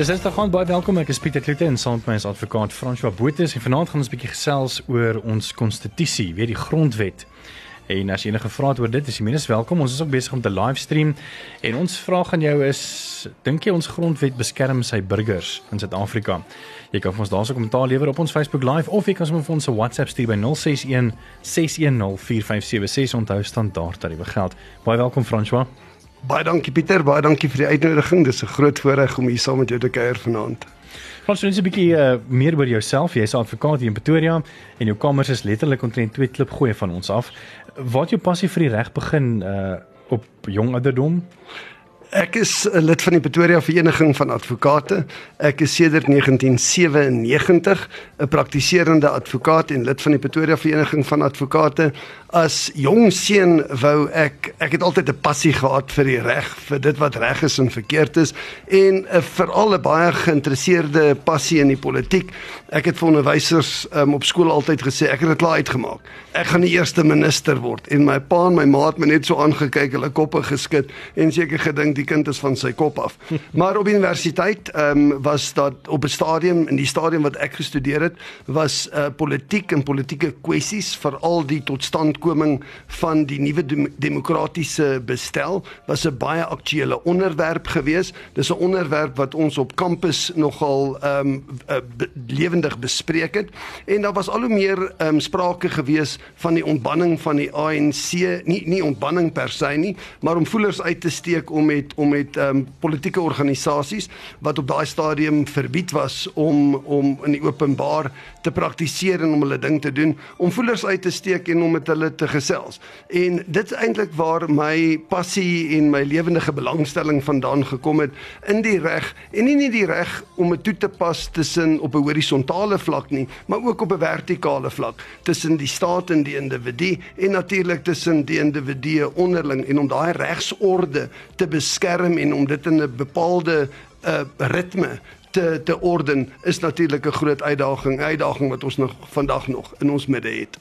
Dis is dan gaan baie welkom ek is Pieter Kloete en saam met my is advokaat François Botha en vanaand gaan ons 'n bietjie gesels oor ons konstitusie, weet die grondwet. En as enige vrae het oor dit, is jy minstens welkom. Ons is ook besig om te livestream en ons vraag aan jou is, dink jy ons grondwet beskerm sy burgers in Suid-Afrika? Jy kan vir ons daarso 'n kommentaar lewer op ons Facebook Live of jy kan sommer vir ons 'n WhatsApp stuur by 061 610 4576 onthou standaard tariewe geld. Baie welkom François. Baie dankie Pieter, baie dankie vir die uitnodiging. Dis 'n groot voorreg om hier saam met jou te kuier vanaand. Ons wil net 'n bietjie uh, meer oor jouself. Jy's 'n advokaat hier in Pretoria en jou kamers is letterlik omtrent twee klip gooi van ons af. Wat jou passie vir die reg begin uh op jong ouderdom? Ek is 'n lid van die Pretoria Vereniging van Advokate. Ek is sedert 1997 'n praktiserende advokaat en lid van die Pretoria Vereniging van Advokate. As jong seun wou ek ek het altyd 'n passie gehad vir die reg, vir dit wat reg is en verkeerd is en 'n veral 'n baie geïnteresseerde passie in die politiek. Ek het vir onderwysers um, op skool altyd gesê ek het dit klaar uitgemaak. Ek gaan die eerste minister word en my pa en my ma het my net so aangekyk, hulle koppe geskit en seker gedink die kind is van sy kop af. Maar op universiteit ehm um, was dat op 'n stadium in die stadium wat ek gestudeer het, was uh, politiek en politieke kwessies veral die totstandkoming van die nuwe dem demokratiese bestel was 'n baie aktuele onderwerp gewees. Dis 'n onderwerp wat ons op kampus nogal ehm um, uh, be lewendig bespreek het en daar was al hoe meer ehm um, sprake gewees van die ontbanning van die ANC, nie nie ontbanning per se nie, maar om voelers uit te steek om met om met um, politieke organisasies wat op daai stadium verbied was om om in die openbaar te praktiseer en om hulle ding te doen, om voelers uit te steek en om met hulle te gesels. En dit is eintlik waar my passie en my lewendige belangstelling vandaan gekom het in die reg en nie net die reg om dit toe te pas tussen op 'n horisontale vlak nie, maar ook op 'n vertikale vlak tussen die staat en die individu en natuurlik tussen die individue onderling en om daai regsorde te beskerm en om dit in 'n bepaalde uh, ritme te te orden is natuurlik 'n groot uitdaging, uitdaging wat ons nog vandag nog in ons midde het.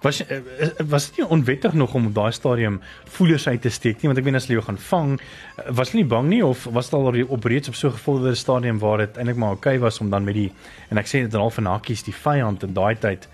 Was eh, eh, was dit nie onwettig nog om op daai stadium voelers uit te steek nie? Want ek meen as hulle jou gaan vang was hulle nie bang nie? Of was dit al op reeds op so 'n gevorderde stadium waar dit eintlik maar oukei okay was om dan met die en ek sê dit al van hakkies die vyand in daai tyd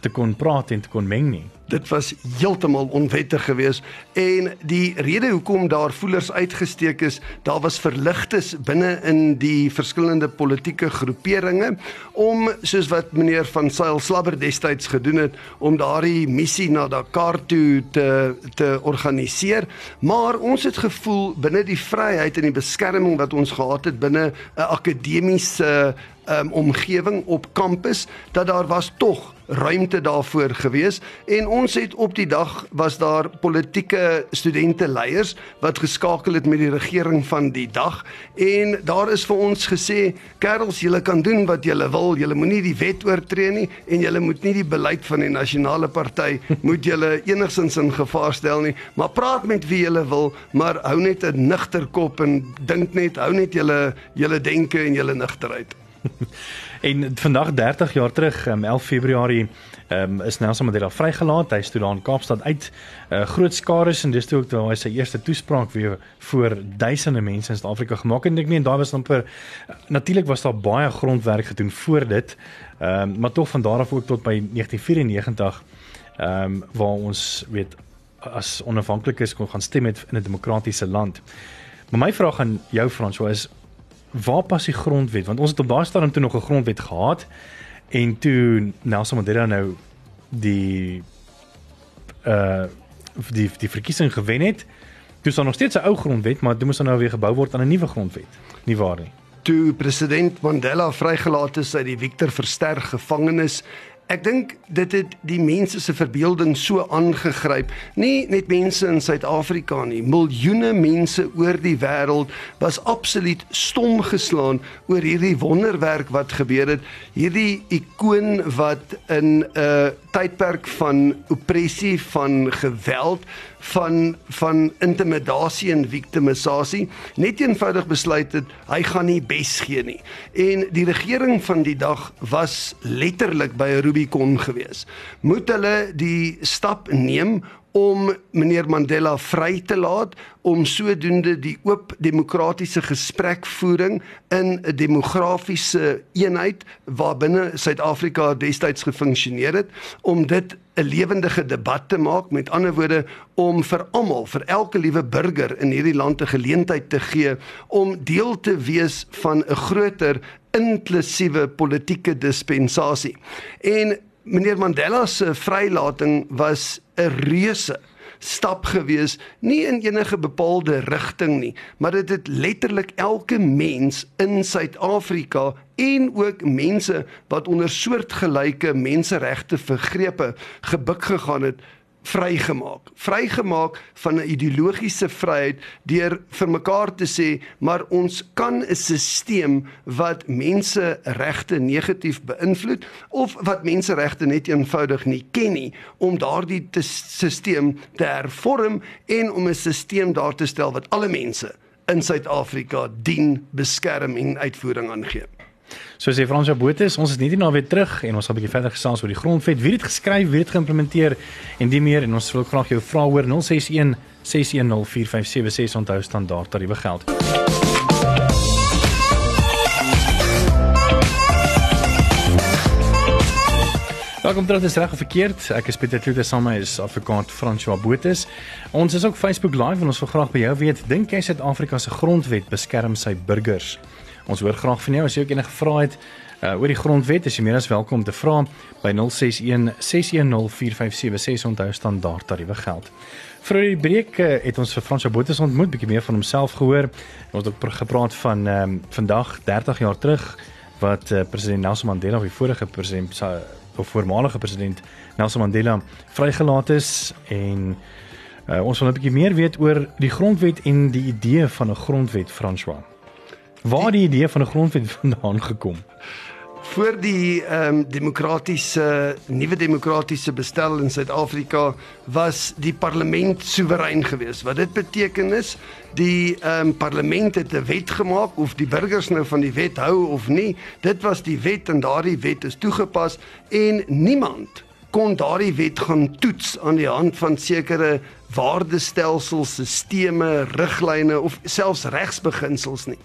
te kon praat en te kon meng nie dit was heeltemal onwettig geweest en die rede hoekom daar voelers uitgesteek is, daar was verligtes binne in die verskillende politieke groeperinge om soos wat meneer van Sail Slabber destyds gedoen het om daardie missie na Dakar toe te te organiseer, maar ons het gevoel binne die vryheid en die beskerming wat ons gehad het binne 'n akademiese um, omgewing op kampus dat daar was tog ruimte daarvoor gewees en ons het op die dag was daar politieke studente leiers wat geskakel het met die regering van die dag. En daar is vir ons gesê kerels julle kan doen wat julle wil. Julle moenie die wet oortree nie en julle moet nie die beleid van die nasionale party moet julle enigsins in gevaar stel nie. Maar praat met wie julle wil maar hou net 'n nigter kop en dink net hou net julle julle denke en julle nigterheid en vandag 30 jaar terug, um, 11 Februarie, um, is Nelson Mandela vrygelaat. Hy stoot daar in Kaapstad uit. Uh, groot skares en dis toe ook toe hy sy eerste toespraak weer voor duisende mense in Suid-Afrika gemaak het. En ek meen daar was amper natuurlik was daar baie grondwerk gedoen voor dit. Ehm um, maar tog van daar af ook tot by 1994 ehm um, waar ons weet as onafhanklikes kon gaan stem met in 'n demokratiese land. Maar my vraag aan jou François is waar pas die grondwet? Want ons het op daai stadium toe nog 'n grondwet gehad en toe Nelson Mandela nou die uh die die verkiesing gewen het toe staan nog steeds 'n ou grondwet maar dit moes dan nou weer gebou word aan 'n nuwe grondwet. Nie waar nie? Toe president Mandela vrygelaat is uit die Victor Verster gevangenis Ek dink dit het die mense se verbeelding so aangegryp. Nie net mense in Suid-Afrika nie, miljoene mense oor die wêreld was absoluut stom geslaan oor hierdie wonderwerk wat gebeur het. Hierdie ikoon wat in 'n uh, tydperk van opressie, van geweld, van van intimidasie en victimisasie net eenvoudig besluit het hy gaan nie bes gee nie. En die regering van die dag was letterlik by 'n Rubicon gewees. Moet hulle die stap neem om meneer Mandela vry te laat om sodoende die oop demokratiese gesprekvoering in 'n demografiese eenheid waarbinne Suid-Afrika destyds gefunksioneer het om dit 'n lewendige debat te maak met ander woorde om vir almal vir elke liewe burger in hierdie land 'n geleentheid te gee om deel te wees van 'n groter inklusiewe politieke dispensasie en meneer Mandela se vrylating was 'n reuse stap gewees nie in enige bepaalde rigting nie maar dit het letterlik elke mens in Suid-Afrika en ook mense wat onder soortgelyke menseregte vergrepe gebuk gegaan het vrygemaak. Vrygemaak van 'n ideologiese vryheid deur vir mekaar te sê, maar ons kan 'n stelsel wat mense regte negatief beïnvloed of wat menseregte net eenvoudig nie ken nie, om daardie stelsel te hervorm en om 'n stelsel daar te stel wat alle mense in Suid-Afrika dien, beskerm en uitvoering aangee. So sê Frans Jabothe, ons is nie nou weer terug en ons gaan 'n bietjie verder gesels oor die grondwet. Wie het geskryf, wie het geïmplementeer en die meer en ons wil graag jou vra hoor 061 6104576 onthou standaard tariewe geld. Welkom terug dis reg of verkeerd. Ek is Pieter Kloete saam met is advokaat François Botha. Ons is ook Facebook live en ons wil graag by jou weet, dink jy Suid-Afrika se grondwet beskerm sy burgers? Ons hoor graag van jou as jy ook enige vrae het uh, oor die grondwet, is jy meer as welkom om te vra by 061 610 4576 onthou standaard tariewe geld. Vir die breek uh, het ons vir Frans Botha ontmoet, bietjie meer van homself gehoor. Ons het ook gepraat van um, vandag 30 jaar terug wat uh, president Nelson Mandela of die vorige president of voormalige president Nelson Mandela vrygelaat is en uh, ons wil 'n bietjie meer weet oor die grondwet en die idee van 'n grondwet François. Waar die idee van 'n grondwet vandaan gekom? Voor die ehm um, demokratiese nuwe demokratiese bestel in Suid-Afrika was die parlement soewerein geweest. Wat dit beteken is, die ehm um, parlement het 'n wet gemaak of die burgers nou van die wet hou of nie. Dit was die wet en daardie wet is toegepas en niemand kon daardie wet gaan toets aan die hand van sekere waardestelsels, sisteme, riglyne of selfs regsbeginsels nie.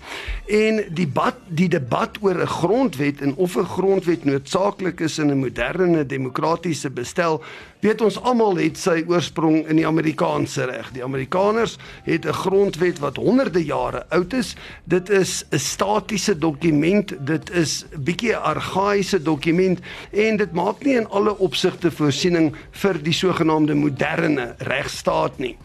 En die debat die debat oor 'n grondwet en of 'n grondwet noodsaaklik is in 'n moderne demokratiese bestel, weet ons almal het sy oorsprong in die Amerikaanse reg. Die Amerikaners het 'n grondwet wat honderde jare oud is. Dit is 'n statiese dokument, dit is 'n bietjie argaïese dokument en dit maak nie in alle opsigte voorsiening vir die sogenaamde moderne regstaat staat nie.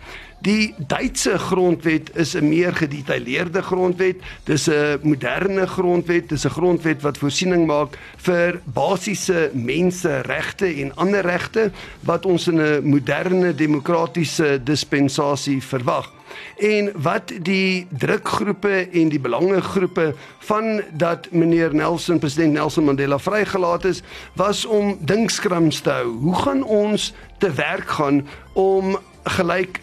Die Duitse grondwet is 'n meer gedetailleerde grondwet. Dis 'n moderne grondwet, dis 'n grondwet wat voorsiening maak vir basiese menseregte en ander regte wat ons in 'n moderne demokratiese dispensasie verwag. En wat die drukgroepe en die belangegroepe van dat meneer Nelson president Nelson Mandela vrygelaat is, was om dinkskrams te hou. Hoe gaan ons te werk gaan om gelyk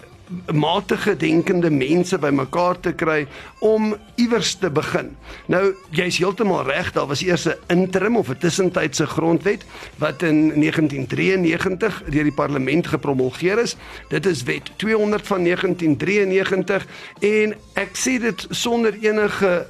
matige denkende mense bymekaar te kry om iewers te begin. Nou jy's heeltemal reg, daar was eers 'n interim of 'n tussentydse grondwet wat in 1993 deur die parlement gepromulgeer is. Dit is wet 200 van 1993 en ek sê dit sonder enige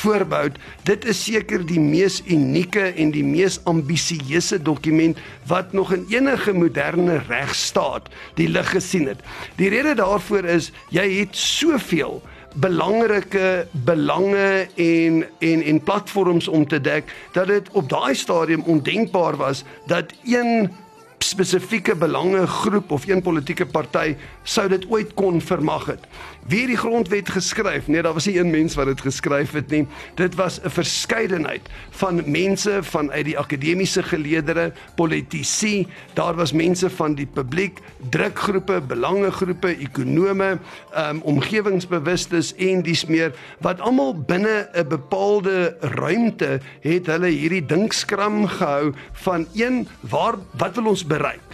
voorbou. Dit is seker die mees unieke en die mees ambisieuse dokument wat nog in enige moderne regstaat die lig gesien het. Die rede daarvoor is jy het soveel belangrike belange en en en platforms om te dek dat dit op daai stadium ondenkbaar was dat een spesifieke belangegroep of een politieke party sou dit ooit kon vermag het. Wie die grondwet geskryf? Nee, daar was nie een mens wat dit geskryf het nie. Dit was 'n verskeidenheid van mense vanuit die akademiese geleedere, politici, daar was mense van die publiek, drukgroepe, belangegroepe, ekonome, um, omgewingsbewustes en dis meer wat almal binne 'n bepaalde ruimte het hulle hierdie dinkskram gehou van een waar wat wil ons bereik?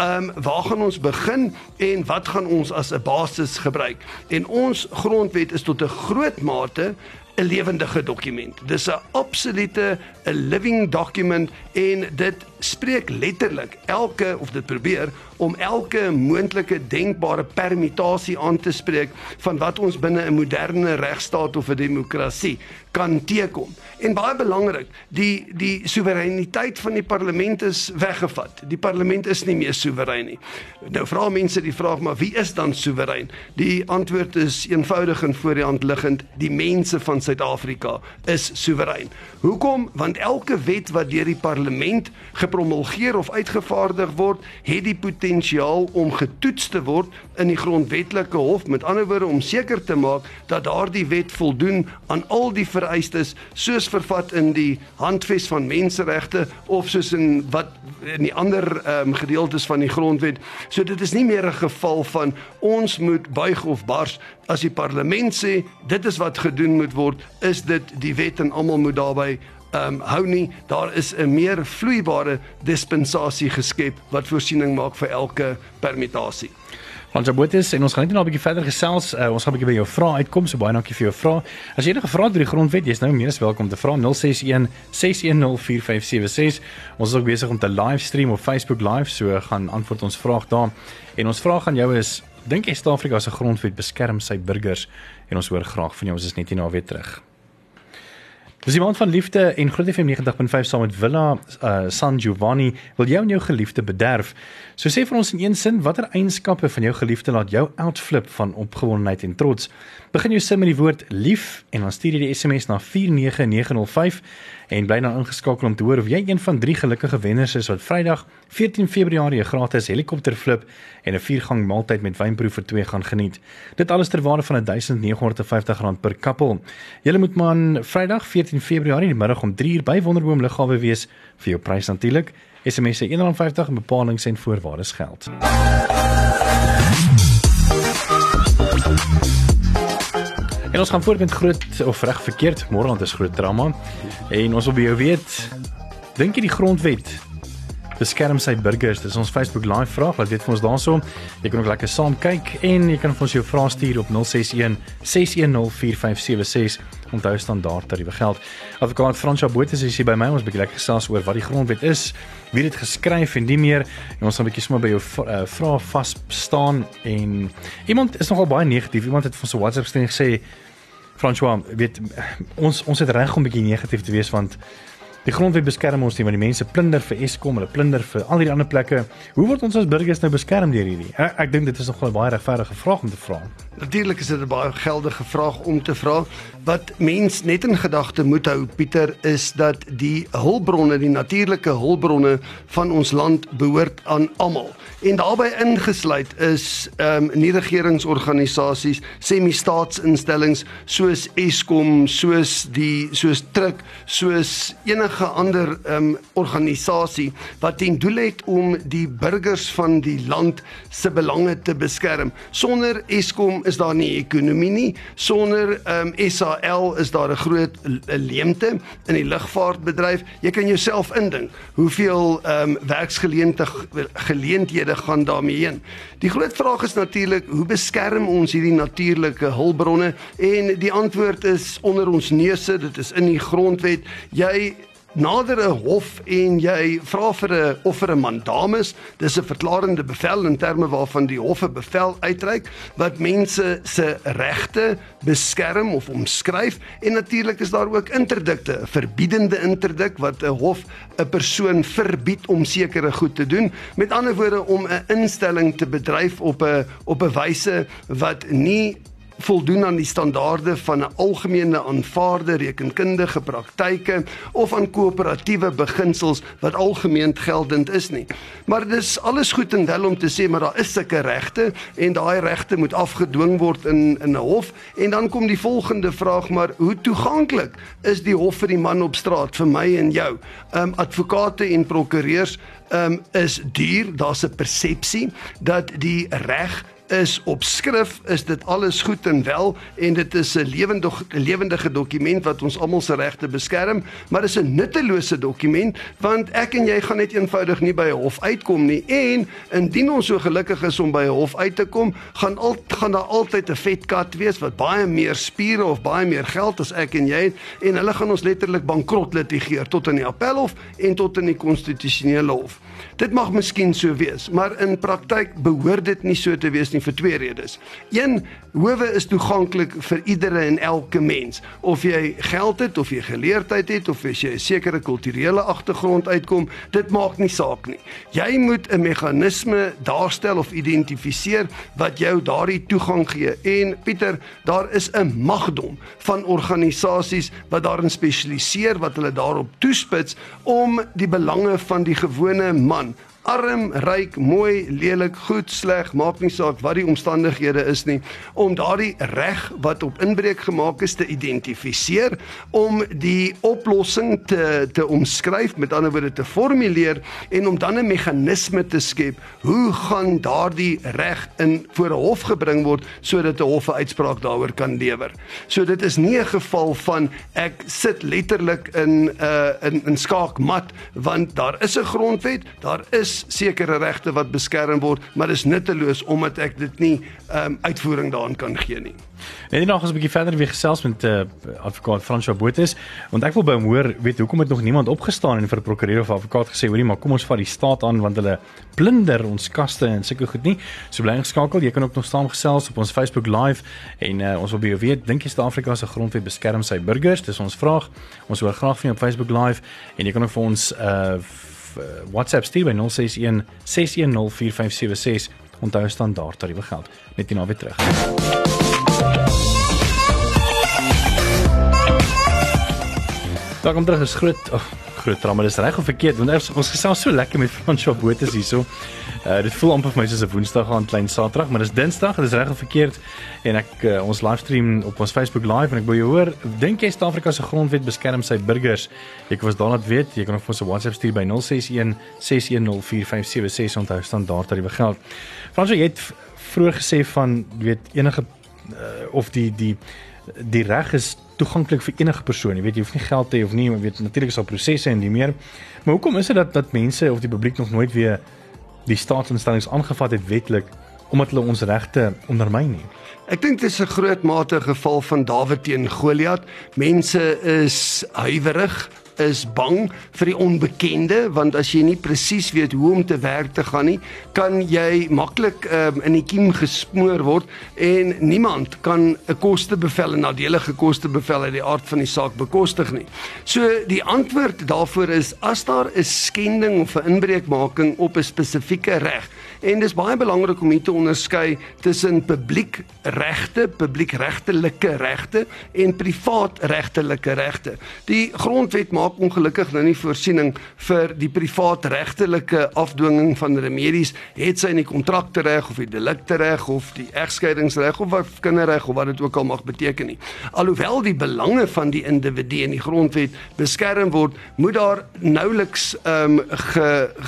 Ehm um, waar gaan ons begin en wat gaan ons as 'n basis gebruik? En ons grondwet is tot 'n groot mate 'n lewendige dokument. Dis 'n absolute 'n living document en dit spreek letterlik elke of dit probeer om elke moontlike denkbare permutasie aan te spreek van wat ons binne 'n moderne regstaat of 'n demokrasie kan teekom. En baie belangrik, die die soewereiniteit van die parlement is weggevat. Die parlement is nie meer soewerein nie. Nou vra mense die vraag maar wie is dan soewerein? Die antwoord is eenvoudig en voor die hand liggend, die mense van Suid-Afrika is soewerein. Hoekom? Want elke wet wat deur die parlement gepromulgeer of uitgevaardig word, het die potensiaal om getoets te word in die grondwetlike hof. Met ander woorde om seker te maak dat daardie wet voldoen aan al die vereistes soos vervat in die handves van menseregte of soos in wat in die ander um, gedeeltes van die grondwet. So dit is nie meer 'n geval van ons moet buig of bars as die parlement sê dit is wat gedoen moet word, is dit die wet en almal moet daarbey um, hou nie. Daar is 'n meer vloeibare dispensasie geskep wat voorsiening maak vir elke permitasie. Ons Jabotis en ons gaan net nou 'n bietjie verder gesels. Uh, ons gaan 'n bietjie by jou vrae uitkom. So baie dankie vir jou vrae. As jy enige vrae het oor die grondwet, jy's nou meer as welkom te vra 061 610 4576. Ons is ook besig om te livestream op Facebook Live, so gaan antwoord ons vraag daar. En ons vraag aan jou is: Dink jy Suid-Afrika se grondwet beskerm sy burgers? En ons hoor graag van jou. Ons is net hier na weer terug. Dis iemand van liefde en Groot FM 90.5 saam met Villa uh, San Giovanni wil jou en jou geliefde bederf. So sê vir ons in een sin watter eienskappe van jou geliefde laat jou outflip van opgewondenheid en trots. Begin jou sin met die woord lief en dan stuur jy die SMS na 49905 en bly nou ingeskakel om te hoor of jy een van drie gelukkige wenners is wat Vrydag 14 Februarie 'n gratis helikopterflip en 'n viergang maaltyd met wynproe vir twee gaan geniet. Dit alles ter waarde van R1950 per koppel. Jy moet maar Vrydag 14 Februarie in die middag om 3uur by Wonderboom Lughawe wees vir jou prys natuurlik. SMS se R1.50 en bepalinge en voorwaardes geld. En ons gaan voort met groot of reg verkeerd. Môre aand is groot drama. En ons wil by jou weet, dink jy die grondwet beskerm sy burgers? Dis ons Facebook live vraag. Laat weet vir ons daaroor. Jy kan ook lekker saam kyk en jy kan vir ons jou vrae stuur op 061 610 4576 onthou standaard tariewe geld. Advokaat Fransja Botha is hier by my ons 'n bietjie lekker gesels oor wat die grondwet is, wie dit geskryf en nie meer. En ons gaan 'n bietjie sommer by jou uh, vrae vas staan en iemand is nogal baie negatief. Iemand het van so WhatsApp steen gesê François, weet ons ons het reg om 'n bietjie negatief te wees want Die grondwet beskerm ons nie, maar die mense plunder vir Eskom, hulle plunder vir al hierdie ander plekke. Hoe word ons as burgers nou beskerm deur hierdie? Ek, ek dink dit is nog 'n baie regverdige vraag om te vra. Natuurlik is dit 'n baie geldige vraag om te vra. Wat mens net in gedagte moet hou, Pieter, is dat die hulpbronne, die natuurlike hulpbronne van ons land behoort aan almal. En daarbey ingesluit is ehm um, nie regeringsorganisasies, semi-staatsinstellings soos Eskom, soos die soos Truk, soos enige enige ander um, organisasie wat ten doel het om die burgers van die land se belange te beskerm. Sonder Eskom is daar nie ekonomie nie. Sonder um, ehm, SAL is daar 'n groot leemte in die lugvaartbedryf. Jy kan jouself indink hoeveel um, werksgeleenthede geleenthede gaan daarmee heen. Die groot vraag is natuurlik hoe beskerm ons hierdie natuurlike hulpbronne en die antwoord is onder ons neuse, dit is in die grondwet. Jy nader 'n hof en jy vra vir 'n of vir 'n mandamus, dis 'n verklarende bevel in terme waarvan die hof 'n bevel uitreik wat mense se regte beskerm of omskryf. En natuurlik is daar ook interdikte, verbiedende interdik wat 'n hof 'n persoon verbied om sekere goed te doen, met ander woorde om 'n instelling te bedryf op 'n op 'n wyse wat nie voldoen aan die standaarde van 'n algemene aanvaarde rekenkundige praktyke of aan koöperatiewe beginsels wat algemeen geldend is nie. Maar dis alles goed en wel om te sê maar daar is sulke regte en daai regte moet afgedwing word in in 'n hof en dan kom die volgende vraag maar hoe toeganklik is die hof vir die man op straat vir my en jou? Ehm um, advokate en prokureurs ehm um, is duur, daar's 'n persepsie dat die reg is op skrif, is dit alles goed en wel en dit is 'n lewendige lewendige dokument wat ons almal se regte beskerm, maar dis 'n nuttelose dokument want ek en jy gaan net eenvoudig nie by 'n hof uitkom nie en indien ons so gelukkig is om by 'n hof uit te kom, gaan al gaan daar altyd 'n vet kat wees wat baie meer spiere of baie meer geld as ek en jy het en hulle gaan ons letterlik bankrot litigeer tot in die appelhof en tot in die konstitusionele hof. Dit mag miskien so wees, maar in praktyk behoort dit nie so te wees nie vir twee redes. Een, howe is toeganklik vir iedere en elke mens. Of jy geld het of jy geleerdheid het of as jy 'n sekere kulturele agtergrond uitkom, dit maak nie saak nie. Jy moet 'n meganisme daarstel of identifiseer wat jou daardie toegang gee. En Pieter, daar is 'n magdom van organisasies wat daarin spesialiseer wat hulle daarop toespits om die belange van die gewone man arm, ryk, mooi, lelik, goed, sleg, maak nie saak wat die omstandighede is nie, om daardie reg wat op inbreuk gemaak is te identifiseer, om die oplossing te te omskryf, met ander woorde te formuleer en om dan 'n meganisme te skep hoe gaan daardie reg in voor 'n hof gebring word sodat 'n hof 'n uitspraak daaroor kan lewer. So dit is nie 'n geval van ek sit letterlik in 'n uh, in in skaakmat want daar is 'n grondwet, daar is is sekere regte wat beskerm word, maar dis nutteloos omdat ek dit nie um, uitvoering daaraan kan gee nie. En nog ons 'n bietjie verder weer gesels met uh, advokaat Fransjo Botes, want ek wil by hom hoor, weet hoekom het nog niemand opgestaan en vir prokureur of advokaat gesê, hoorie, maar kom ons vat die staat aan want hulle plunder ons kaste en sulke goed nie. So bly ingeskakel, jy kan ook nog staan gesels op ons Facebook live en uh, ons wil by jou weet, dink jy Suid-Afrika se grondwet beskerm sy burgers? Dis ons vraag. Ons hoor graag van jou op Facebook live en jy kan ook vir ons uh uh, WhatsApp stuur by 061 6104576. Onthou standaard tariewe geld. Net hierna weer terug. Welkom terug is groot oh, groot drama dis reg of verkeerd want ons, ons gesels so lekker met Fransjo Botes hierso. Uh dit voel amper vir my soos 'n Woensdag aan klein Saterdag, maar dis Dinsdag, dis reg of verkeerd en ek uh, ons livestream op ons Facebook live en ek wil jou hoor, dink jy Suid-Afrika se grondwet beskerm sy burgers? Ek was daar laat weet, jy kan ons 'n WhatsApp stuur by 061 6104576 onthou standaard dat dit geld. Fransjo, jy het vroeër gesê van weet enige uh, of die die die reg is toeganklik vir enige persoon. Jy weet jy hoef nie geld te hê of nie, jy weet natuurlik is daar prosesse en die meer. Maar hoekom is dit dat dat mense of die publiek nog nooit weer die staatsinstellings aangevat het wetlik omdat hulle ons regte ondermyn nie? Ek dink dit is 'n groot mate geval van Dawid teen Goliat. Mense is huiwerig is bang vir die onbekende want as jy nie presies weet hoe om te werk te gaan nie, kan jy maklik um, in die kiem gesmoor word en niemand kan 'n kostebevel en nadelige kostebevel uit die aard van die saak bekostig nie. So die antwoord daarvoor is as daar 'n skending of 'n inbreukmaking op 'n spesifieke reg En dis baie belangrik om hier te onderskei tussen publiek regte, publiek regtelike regte en privaat regtelike regte. Die grondwet maak ongelukkig nou nie voorsiening vir die privaat regtelike afdwinging van remedies, het sy in die kontrakte reg of die delikte reg of die egskeidingsreg of wat kinderreg of wat dit ook al mag beteken nie. Alhoewel die belange van die individu in die grondwet beskerm word, moet daar nouliks ehm um,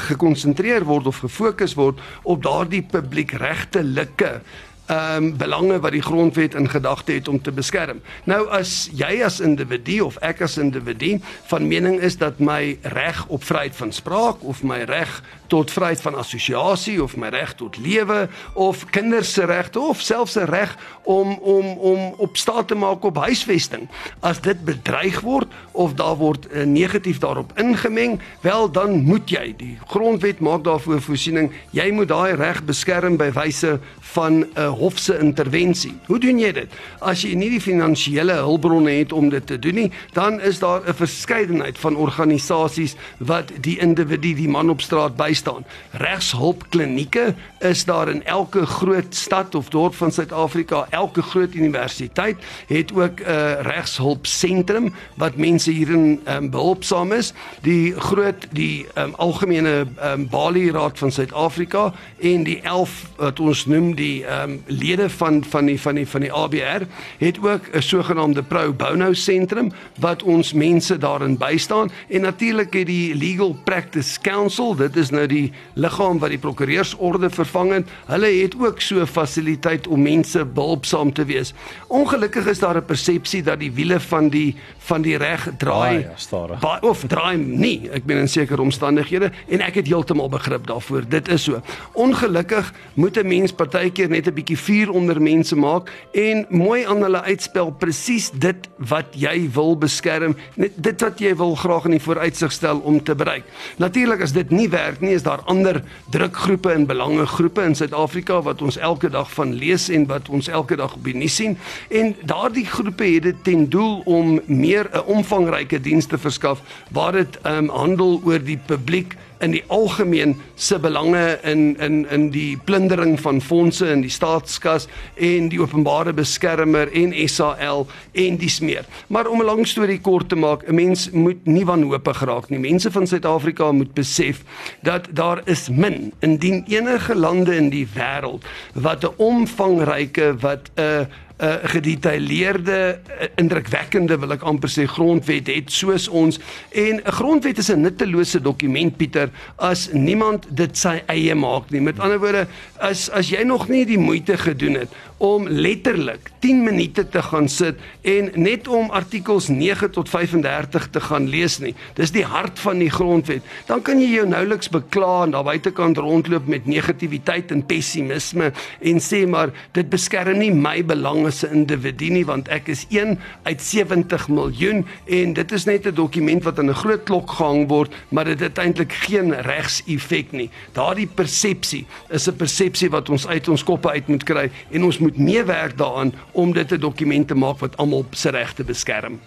gekonsentreer word of gefokus word op daardie publiek regtelike ehm um, belange wat die grondwet in gedagte het om te beskerm. Nou as jy as individu of ek as individu van mening is dat my reg op vryheid van spraak of my reg tot vryheid van assosiasie of my reg tot lewe of kinders se regte of selfs 'n reg om om om op staat te maak op huisvesting. As dit bedreig word of daar word uh, negatief daarop ingemeng, wel dan moet jy die grondwet maak daarvoor voorsiening, jy moet daai reg beskerm by wyse van 'n uh, hofse intervensie. Hoe doen jy dit? As jy nie die finansiële hulpbronne het om dit te doen nie, dan is daar 'n verskeidenheid van organisasies wat die individu, die man op straat bystaan. Regshulpklinieke is daar in elke groot stad of dorp van Suid-Afrika. Elke groot universiteit het ook 'n uh, regshulpsentrum wat mense hierin um, behulpsaam is. Die groot die um, algemene um, Bali Raad van Suid-Afrika en die 11 wat ons noem die ehm um, lede van van die van die van die ABR het ook 'n sogenaamde pro bono sentrum wat ons mense daarin bystaan en natuurlik het die Legal Practice Council dit is nou die liggaam wat die prokureursorde vervang het, hulle het ook so 'n fasiliteit om mense behulpsaam te wees. Ongelukkig is daar 'n persepsie dat die wiele van die van die reg draai ja, stadig. of draai nie. Ek ben in sekere omstandighede en ek het heeltemal begrip daarvoor. Dit is so. Ongelukkig moet 'n mens partykeer net 'n bietjie vuur onder mense maak en mooi aan hulle uitspel presies dit wat jy wil beskerm, net dit wat jy wil graag in die vooruitsig stel om te bereik. Natuurlik as dit nie werk nie, is daar ander drukgroepe en belangegroepe in Suid-Afrika wat ons elke dag van lees en wat ons elke dag op die nuus sien? En daardie groepe het dit ten doel om meer 'n omvangryke diens te verskaf waar dit um, handel oor die publiek in die algemeen se belange in in in die plundering van fondse in die staatskas en die openbare beskermer en SAL en dis meer. Maar om 'n lang storie kort te maak, 'n mens moet nie wanhoopig raak nie. Mense van Suid-Afrika moet besef dat daar is min indien enige lande in die wêreld wat 'n omvangryke wat 'n uh, uh, gedetailleerde uh, indrukwekkende wil ek amper sê grondwet het soos ons en 'n grondwet is 'n nuttelose dokument Pieter as niemand dit sy eie maak nie. Met ander woorde, as as jy nog nie die moeite gedoen het om letterlik 10 minute te gaan sit en net om artikels 9 tot 35 te gaan lees nie. Dis die hart van die grondwet. Dan kan jy jou nouliks bekla en daar buitekant rondloop met negativiteit en pessimisme en sê maar dit beskerm nie my belange as 'n individu nie want ek is een uit 70 miljoen en dit is net 'n dokument wat aan 'n groot klok gehang word, maar dit het eintlik geen regseffek nie. Daardie persepsie is 'n persepsie wat ons uit ons koppe uit moet kry en ons moet meewerk daaraan om dit 'n dokument te maak wat almal se regte beskerm.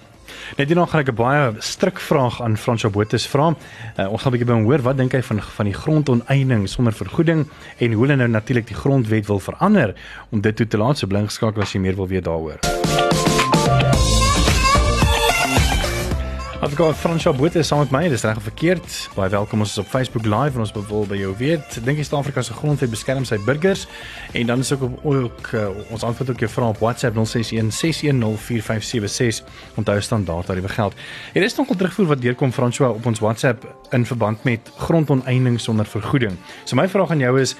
Net hierna gaan ek 'n baie strik vraag aan Fransjo Botes vra. Uh, ons gaan 'n bietjie by hom hoor wat dink hy van van die grondoneening sonder vergoeding en hoe hulle nou natuurlik die grondwet wil verander om dit toe te laat so blink skakel as jy meer wil weet daaroor. Advokaat Fransjo Botha is saam met my. Dis reg of verkeerd. Baie welkom ons is op Facebook Live en ons wil by jou weet. Dink jy Suid-Afrika se grondwet beskerm sy burgers? En dan is ook op ook uh, ons antwoord ook jou vrae op WhatsApp 061 6104576. Onthou standaard tariewe geld. Hier is nog 'n terugvoer wat deurkom Fransjo op ons WhatsApp in verband met grondoneening sonder vergoeding. So my vraag aan jou is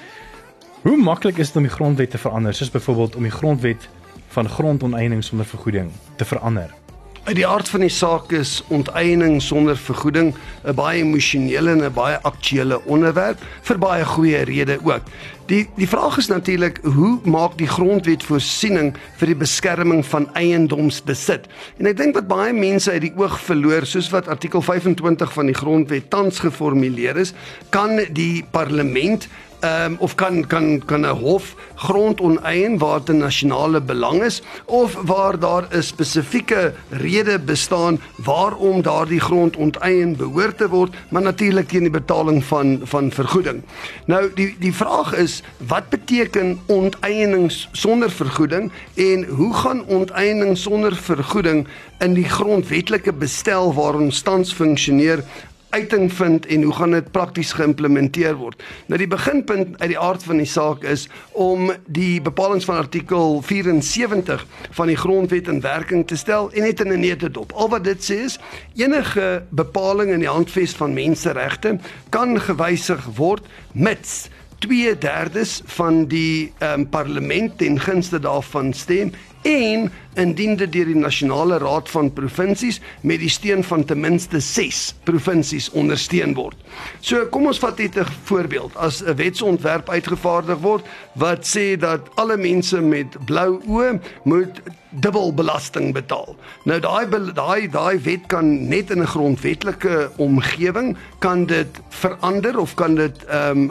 hoe maklik is dit om die grondwet te verander? Soos byvoorbeeld om die grondwet van grondoneening sonder vergoeding te verander. Uit die aard van die saak is onteiening sonder vergoeding 'n baie emosionele en 'n baie aktuelle onderwerp vir baie goeie redes ook. Die die vraag is natuurlik hoe maak die grondwet voorsiening vir die beskerming van eiendomsbesit? En ek dink wat baie mense uit die oog verloor soos wat artikel 25 van die grondwet tans geformuleer is, kan die parlement ehm um, of kan kan kan 'n hof grond oneien waar dit 'n nasionale belang is of waar daar 'n spesifieke rede bestaan waarom daardie grond onteien behoort te word, maar natuurlik teen die betaling van van vergoeding. Nou die die vraag is wat beteken onteiening sonder vergoeding en hoe gaan onteiening sonder vergoeding in die grondwetlike bestel waar ons tans funksioneer uiting vind en hoe gaan dit prakties geïmplementeer word. Nou die beginpunt uit die aard van die saak is om die bepalinge van artikel 74 van die grondwet in werking te stel en net in 'n neete dop. Al wat dit sê is enige bepaling in die handves van menseregte kan gewysig word mits 2/3 van die um, parlement ten gunste daarvan stem en indien dit deur die nasionale raad van provinsies met die steun van ten minste 6 provinsies ondersteun word. So kom ons vat net 'n voorbeeld. As 'n wetsontwerp uitgevaardig word wat sê dat alle mense met blou oë moet dubbel belasting betaal. Nou daai daai daai wet kan net in 'n grondwetlike omgewing kan dit verander of kan dit ehm um,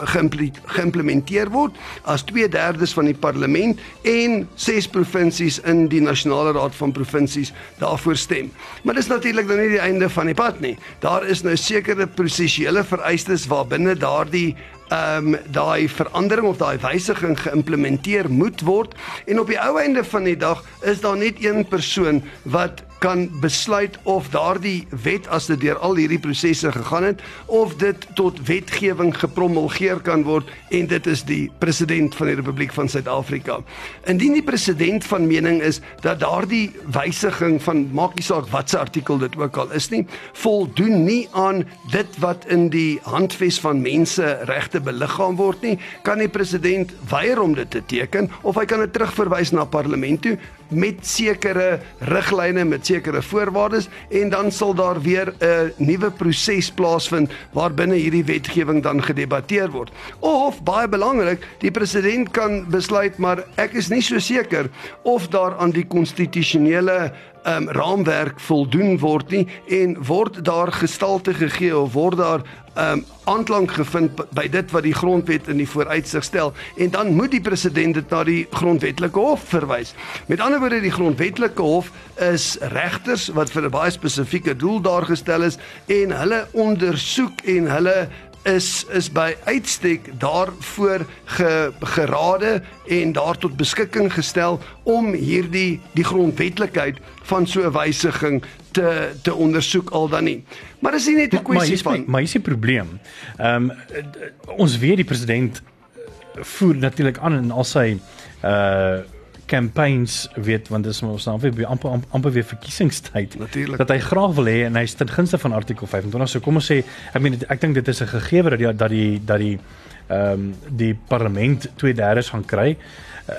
geïmplementeer word as 2/3 van die parlement en 6 provinsies in die nasionale raad van provinsies daarvoor stem. Maar dis natuurlik dan nie die einde van die pad nie. Daar is nou sekere prosesiele vereistes waarbinne daardie ehm um, daai verandering of daai wysiging geïmplementeer moet word en op die ou einde van die dag is daar net een persoon wat kan besluit of daardie wet as dit deur al hierdie prosesse gegaan het of dit tot wetgewing gepromulgeer kan word en dit is die president van die Republiek van Suid-Afrika. Indien die president van mening is dat daardie wysiging van maak nie saak watse artikel dit ook al is nie, voldoen nie aan dit wat in die handves van menseregte beliggaam word nie, kan die president weier om dit te teken of hy kan dit terugverwys na parlement toe met sekere riglyne met sekere voorwaardes en dan sal daar weer 'n nuwe proses plaasvind waarbinne hierdie wetgewing dan gedebatteer word. Of baie belangrik, die president kan besluit maar ek is nie so seker of daar aan die konstitusionele um, raamwerk voldoen word nie en word daar gestalte gegee of word daar um aanklank gevind by dit wat die grondwet in die vooruitsig stel en dan moet die president dit na die grondwetlike hof verwys. Met ander woorde die grondwetlike hof is regters wat vir 'n baie spesifieke doel daar gestel is en hulle ondersoek en hulle is is by uitstek daarvoor ge, gerade en daar tot beskikking gestel om hierdie die grondwetlikheid van so 'n wysiging te te ondersoek al dan nie. Maar dis nie net 'n kwessie van maar is die probleem. Ehm um, ons weet die president voer natuurlik aan in al sy uh campaigns weet want dis ons nou weer amper amper weer verkiesingstyd Natuurlijk. dat hy graag wil hê en hy is ten gunste van artikel 25 so kom ons sê ek meen ek dink dit is 'n gegeewe dat die dat die dat die ehm um, die parlement 2/3 gaan kry. Uh,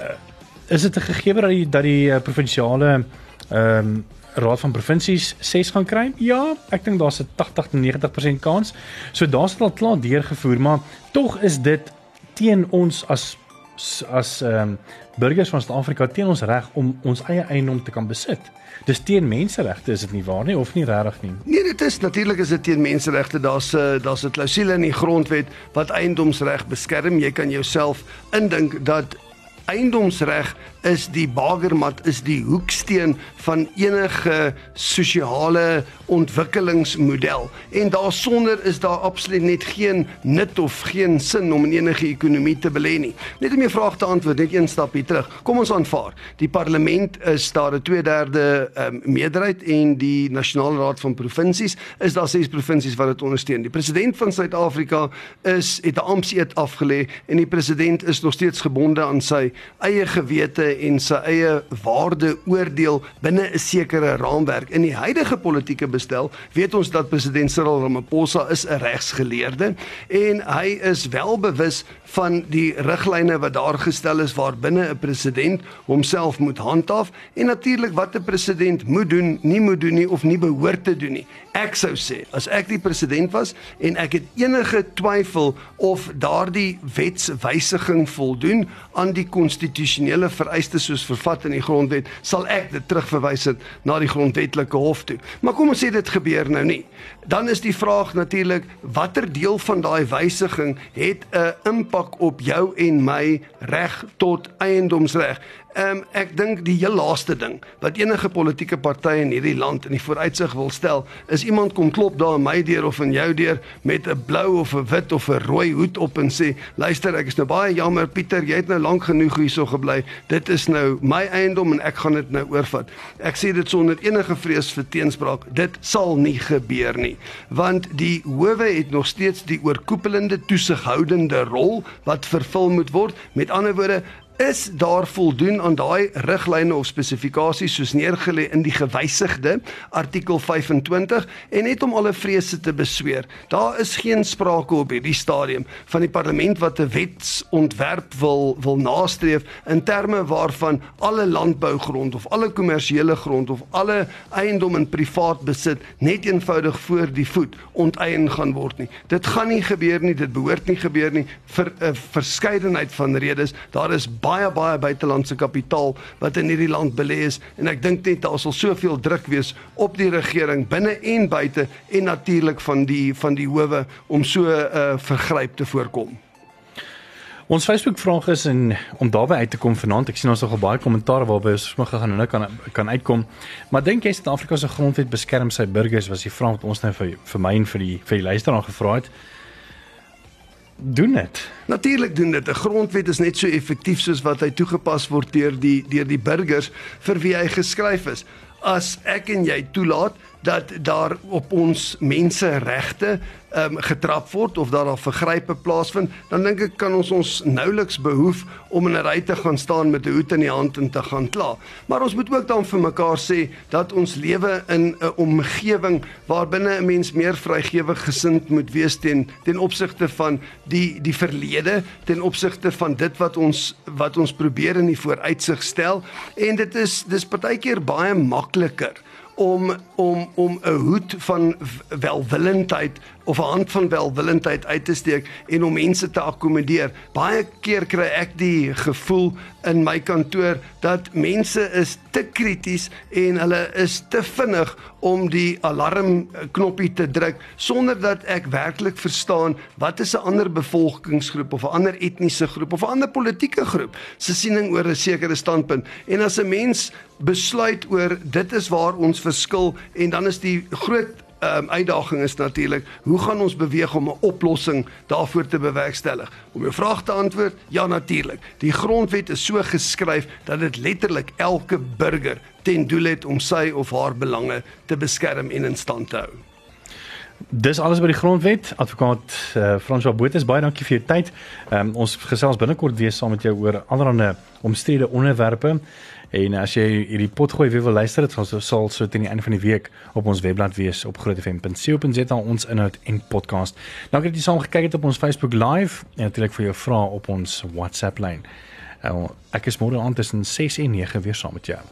is dit 'n gegeewe dat die dat die uh, provinsiale ehm um, raad van provinsies 6 gaan kry? Ja ek dink daar's 'n 80 tot 90% kans. So daar's dit al klaar deurgevoer maar tog is dit teen ons as as ehm um, burgers van Suid-Afrika teen ons reg om ons eie eiendom te kan besit. Dis teen menseregte is dit nie waar nie of nie regtig nie? Nee, dit is natuurlik is dit teen menseregte. Daar's 'n eh, daar's 'n klousule in die grondwet wat eiendomsreg beskerm. Jy kan jouself indink dat eiendomsreg is die bagermat is die hoeksteen van enige sosiale ontwikkelingsmodel en daarsonder is daar absoluut net geen nut of geen sin om in enige ekonomie te belê nie. Net om jou vraag te antwoord, net een stapie terug. Kom ons aanvaar. Die parlement is daar 'n 2/3 um, meerderheid en die nasionale raad van provinsies is daar ses provinsies wat dit ondersteun. Die president van Suid-Afrika is het 'n ampteed afgelê en die president is nog steeds gebonde aan sy eie gewete en sy eie waarde oordeel binne 'n sekere raamwerk. In die huidige politieke bestel weet ons dat president Cyril Ramaphosa is 'n regsgeleerde en hy is wel bewus van die riglyne wat daar gestel is waar binne 'n president homself moet handhaaf en natuurlik wat 'n president moet doen, nie moet doen nie of nie behoort te doen nie. Ek sou sê as ek die president was en ek het enige twyfel of daardie wetswysiging voldoen aan die konstitusionele vereistes soos vervat in die grondwet, sal ek dit terugverwys het na die grondwetlike hof toe. Maar kom ons sê dit gebeur nou nie. Dan is die vraag natuurlik watter deel van daai wysiging het 'n impak op jou en my reg tot eiendomsreg? Ehm um, ek dink die heel laaste ding wat enige politieke party in hierdie land in die vooruitsig wil stel, is iemand kom klop daar in my deur of in jou deur met 'n blou of 'n wit of 'n rooi hoed op en sê, "Luister, ek is nou baie jammer Pieter, jy het nou lank genoeg hierso gebly. Dit is nou my eiendom en ek gaan dit nou oorvat." Ek sê dit sonder enige vrees vir teenspraak. Dit sal nie gebeur nie, want die howe het nog steeds die oorkoepelende toesighoudende rol wat vervul moet word. Met ander woorde, is daar voldoen aan daai riglyne of spesifikasies soos neergelê in die gewysigde artikel 25 en net om alle vrese te besweer. Daar is geen sprake op hierdie stadium van die parlement wat 'n wetsontwerp wil wil nastreef in terme waarvan alle landbougrond of alle kommersiële grond of alle eiendom in privaat besit net eenvoudig voor die voet onteien gaan word nie. Dit gaan nie gebeur nie, dit behoort nie gebeur nie vir 'n verskeidenheid van redes. Daar is baie baie buitelandse kapitaal wat in hierdie land belê is en ek dink net daar sal soveel druk wees op die regering binne en buite en natuurlik van die van die howe om so 'n uh, eh, vergryp te voorkom. Ons Facebook vraag is en om daarby uit te kom vanaand, ek sien ons het al baie kommentaar waarby ons sommer gaan en nou kan kan uitkom. Maar dink jy Suid-Afrika se grondwet beskerm sy burgers was die vraag wat ons nou vir vir my en vir die vir die luisteraar gevra het doen dit. Natuurlik doen dit. 'n Grondwet is net so effektief soos wat hy toegepas word deur die deur die burgers vir wie hy geskryf is. as ek en jy toelaat dat daar op ons menseregte um, getrap word of daar daar vergrype plaasvind, dan dink ek kan ons ons nouliks behoef om in 'n ry te gaan staan met 'n hoed in die hand en te gaan kla. Maar ons moet ook dan vir mekaar sê dat ons lewe in 'n omgewing waar binne 'n mens meer vrygewig gesind moet wees ten ten opsigte van die die verlede, ten opsigte van dit wat ons wat ons probeer in die vooruitsig stel en dit is dis partykeer baie makliker om om om 'n hoed van welwillendheid of 'n hand van welwillendheid uit te steek en om mense te akkommodeer. Baie keer kry ek die gevoel in my kantoor dat mense is te krities en hulle is te vinnig om die alarm knoppie te druk sonder dat ek werklik verstaan wat is 'n ander bevolkingsgroep of 'n ander etniese groep of 'n ander politieke groep se siening oor 'n sekere standpunt. En as 'n mens besluit oor dit is waar ons verskil en dan is die groot um, uitdaging is natuurlik hoe gaan ons beweeg om 'n oplossing daarvoor te bewerkstellig om jou vraag te antwoord ja natuurlik die grondwet is so geskryf dat dit letterlik elke burger ten doel het om sy of haar belange te beskerm en in stand te hou Dis alles by die grondwet. Advokaat uh, François Botha, baie dankie vir jou tyd. Um, ons gesels binnekort weer saam met jou oor allerlei omstrede onderwerpe. En as jy hierdie potgooi weer wil luister, dit sal sal so teen die einde van die week op ons webblad wees op grootfm.co.za ons inhoud en podcast. Dankie dat jy saam gekyk het op ons Facebook live en natuurlik vir jou vrae op ons WhatsApp lyn. Uh, ek is môre aand tussen 6 en 9 weer saam met jou.